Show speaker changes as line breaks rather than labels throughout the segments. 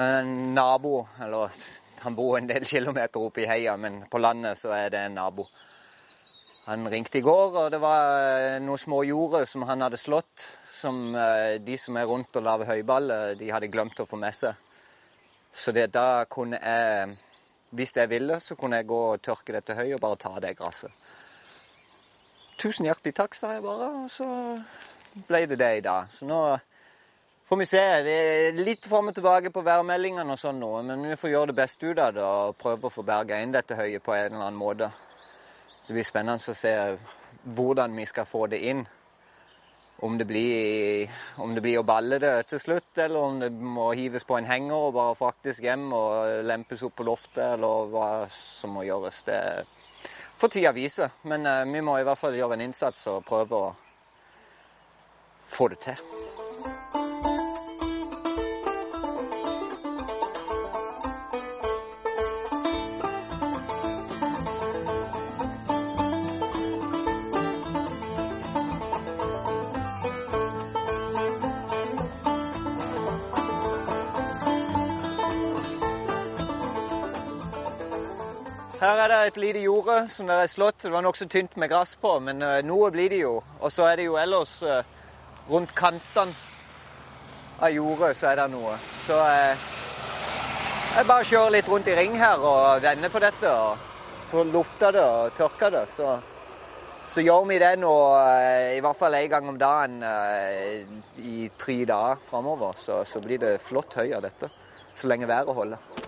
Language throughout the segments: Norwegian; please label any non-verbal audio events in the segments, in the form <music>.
en nabo, eller han bor en del kilometer oppe i heia, men på landet så er det en nabo. Han ringte i går, og det var eh, noen små jorder som han hadde slått, som uh, de som er rundt og lager høyballer, de hadde glemt å få med seg. Så det, da kunne jeg, hvis jeg ville, så kunne jeg gå og tørke dette høyet og bare ta det gresset. Tusen hjertelig takk, sa jeg bare, og så ble det det i dag. Så nå får vi se. Det er litt fram og tilbake på værmeldingene og sånn nå, men vi får gjøre det beste ut av det og prøve å få berga inn dette høyet på en eller annen måte. Det blir spennende å se hvordan vi skal få det inn. Om det, blir, om det blir å balle det til slutt, eller om det må hives på en henger og bare faktisk hjem og lempes opp på loftet, eller hva som må gjøres. Det får tida vise. Men uh, vi må i hvert fall gjøre en innsats og prøve å få det til. Her er det et lite jorde som det er slått. Det var nokså tynt med gress på, men uh, noe blir det jo. Og så er det jo ellers uh, rundt kantene av jordet så er det noe. Så uh, jeg bare kjører litt rundt i ring her og vender på dette. og lufta det og tørka det. Så, så gjør vi det nå i hvert fall en gang om dagen i tre dager framover. Så, så blir det flott høy av dette. Så lenge været holder.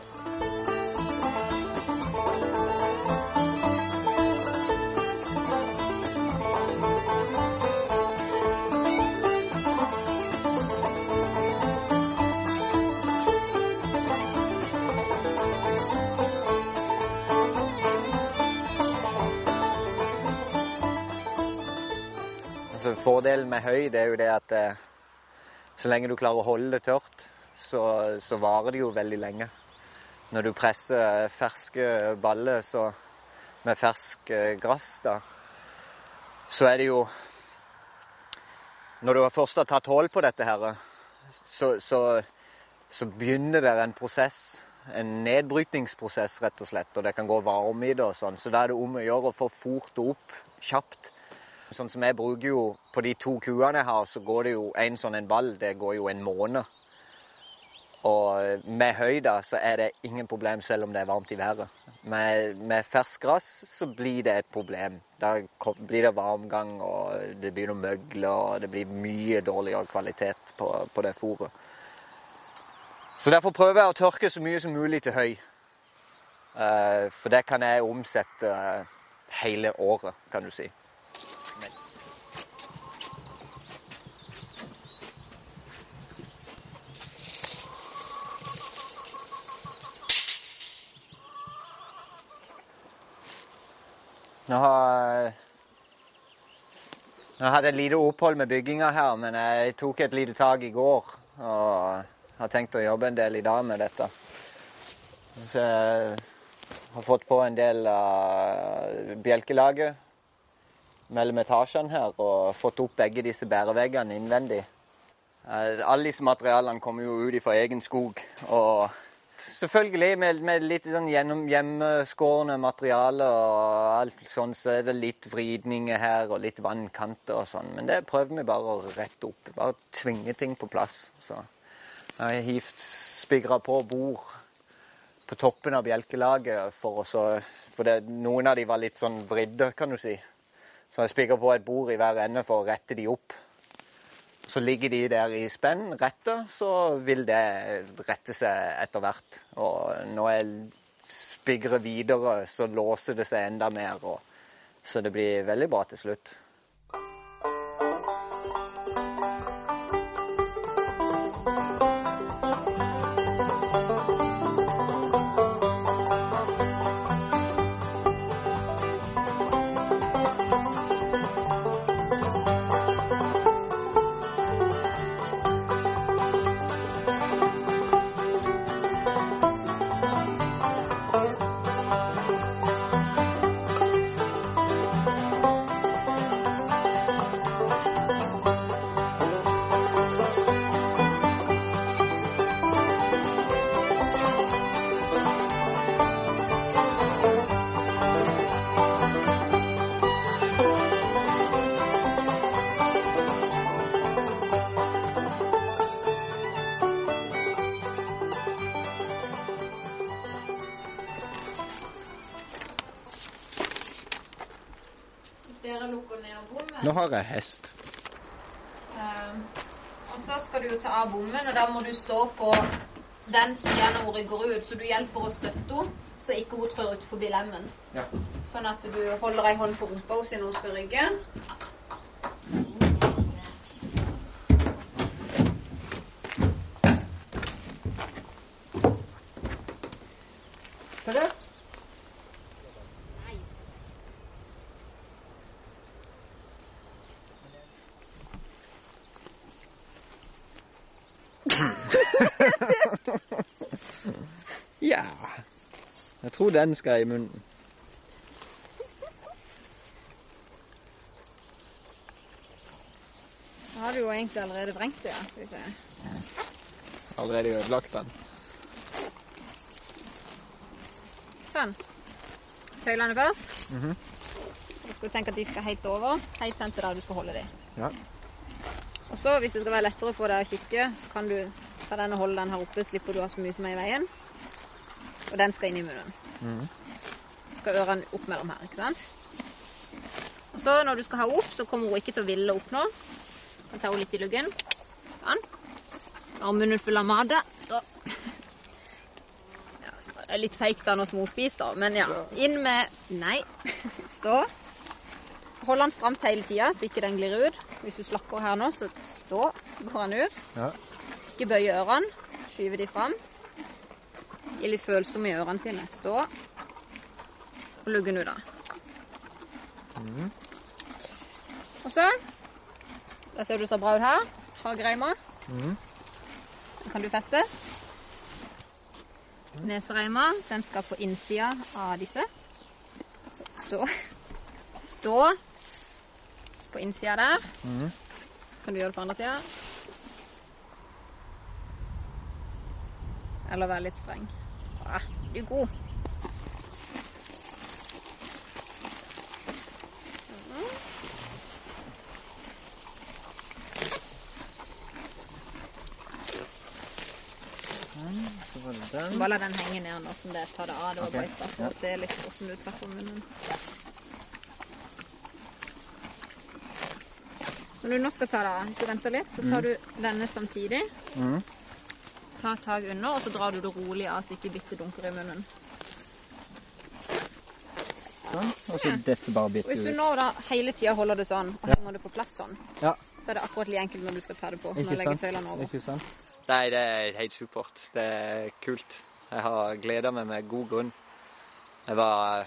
Altså, fordelen med høy det er jo det at eh, så lenge du klarer å holde det tørt, så, så, varer det jo veldig lenge. Når du presser ferske baller så, med fersk eh, gress, da, så er det jo Når du først har tatt hull på dette her, så, så, begynner det en prosess. En nedbrytningsprosess, rett og slett. Og det kan gå varme i det og sånn. Så da er det om å gjøre å få fort opp kjapt. Sånn som jeg bruker jo På de to kuene jeg har, så går det jo en sånn en ball. Det går jo en måned. Og med høyda så er det ingen problem selv om det er varmt i været. Med, med ferskt gress så blir det et problem. Da blir det varmgang, og det begynner å møgle, og det blir mye dårligere kvalitet på, på det fôret. Så derfor prøver jeg å tørke så mye som mulig til høy. Uh, for det kan jeg omsette uh, hele året, kan du si. Nå har Nå hadde jeg et lite opphold med bygginga her, men jeg tok et lite tak i går. Og har tenkt å jobbe en del i dag med dette. Så jeg har fått på en del av bjelkelaget mellom etasjene her, og fått opp begge disse bæreveggene innvendig. Alle disse materialene kommer jo ut fra egen skog. og Selvfølgelig med, med litt sånn hjemmeskårne materiale og alt sånn, så er det litt vridninger her og litt vannkanter og sånn. Men det prøver vi bare å rette opp. Bare tvinge ting på plass. Så jeg har hivt spigra på bord på toppen av bjelkelaget for å så For det, noen av de var litt sånn vridde, kan du si. Så jeg spikrer på et bord i hver ende for å rette de opp. Så ligger de der i spenn retta, så vil det rette seg etter hvert. Og når jeg spigrer videre, så låser det seg enda mer. Og, så det blir veldig bra til slutt. Nå har jeg hest.
Um, og så skal du jo ta av bommen, og da må du stå på den sida når hun rygger ut, så du hjelper å støtte henne, så ikke hun trør ut forbi lemmen.
Ja.
Sånn at du holder ei hånd på rumpa hennes når hun skal rygge. <laughs>
ja Jeg tror den skal i munnen.
Da har du jo egentlig allerede vrengt det, ja.
Allerede ødelagt den.
Sånn. Tøylene først.
Mm
Så skal du tenke at de skal helt over, helt frem til der du skal holde dem.
Ja.
Og så, hvis det skal være lettere å få deg å kikke, så kan du ta den og holde den her oppe, slipper du å ha så mye som er i veien. Og den skal inn i munnen.
Mm.
Så skal ørene opp mellom her, ikke sant? Og så når du skal ha opp, så kommer hun ikke til å ville opp nå. Kan ta henne litt i luggen. Sånn. Har munnen full av mat. Stå. Ja, så det er litt feigt da nå som hun spiser. Men ja. Inn med Nei. Stå. Hold den stramt hele tida, så ikke den glir ut. Hvis du slakker her nå, så stå. Går den ut.
Ja.
Ikke bøye ørene. Skyve de fram. Gi litt følsomme i ørene sine. Stå. Og lugge nå, da.
Mm.
Og så Da ser du så bra ut her. Hagereima.
Mm.
Den kan du feste. Nesereima, den skal på innsida av disse. Stå. Stå på innsida der.
Mm.
Kan du gjøre det på andre sida? Eller være litt streng. Ja, du er god. Mhm.
Den.
Bare la den henge ned nå som det. Ta det av. Det var
okay.
bare i stad for å se litt hvordan du treffer munnen. Når du nå skal ta det av, hvis du venter litt, så tar
Mm.
du denne samtidig.
Mhm.
Ta tak under, og så drar du det rolig av så ikke bittet dunker i munnen.
Sånn. Og så dette bare
Og
ut.
hvis du nå da hele tida holder det sånn, og
Ja.
henger det på plass sånn,
Ja.
så er det akkurat like enkelt når du skal ta det på.
Ikke
Når du legger tøylene over.
Ikke sant? Nei, det er helt supert. Det er kult. Jeg har gleda meg med god grunn. Jeg var eh,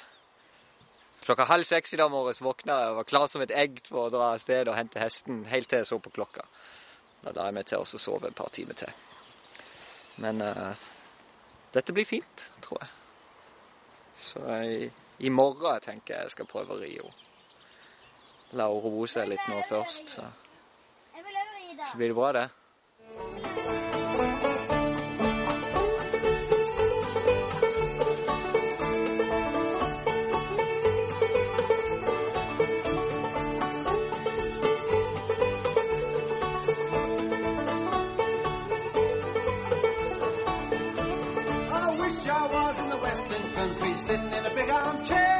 Klokka halv seks i dag morges våkna jeg og var klar som et egg for å dra av sted og hente hesten helt til jeg så på klokka. Da la jeg meg til å sove et par timer til. Men eh, dette blir fint, tror jeg. Så i, i morgen tenker jeg jeg skal prøve å ri henne. La henne roe seg litt nå først, så,
Jeg
så blir det bra, det.
Sitting in a big armchair.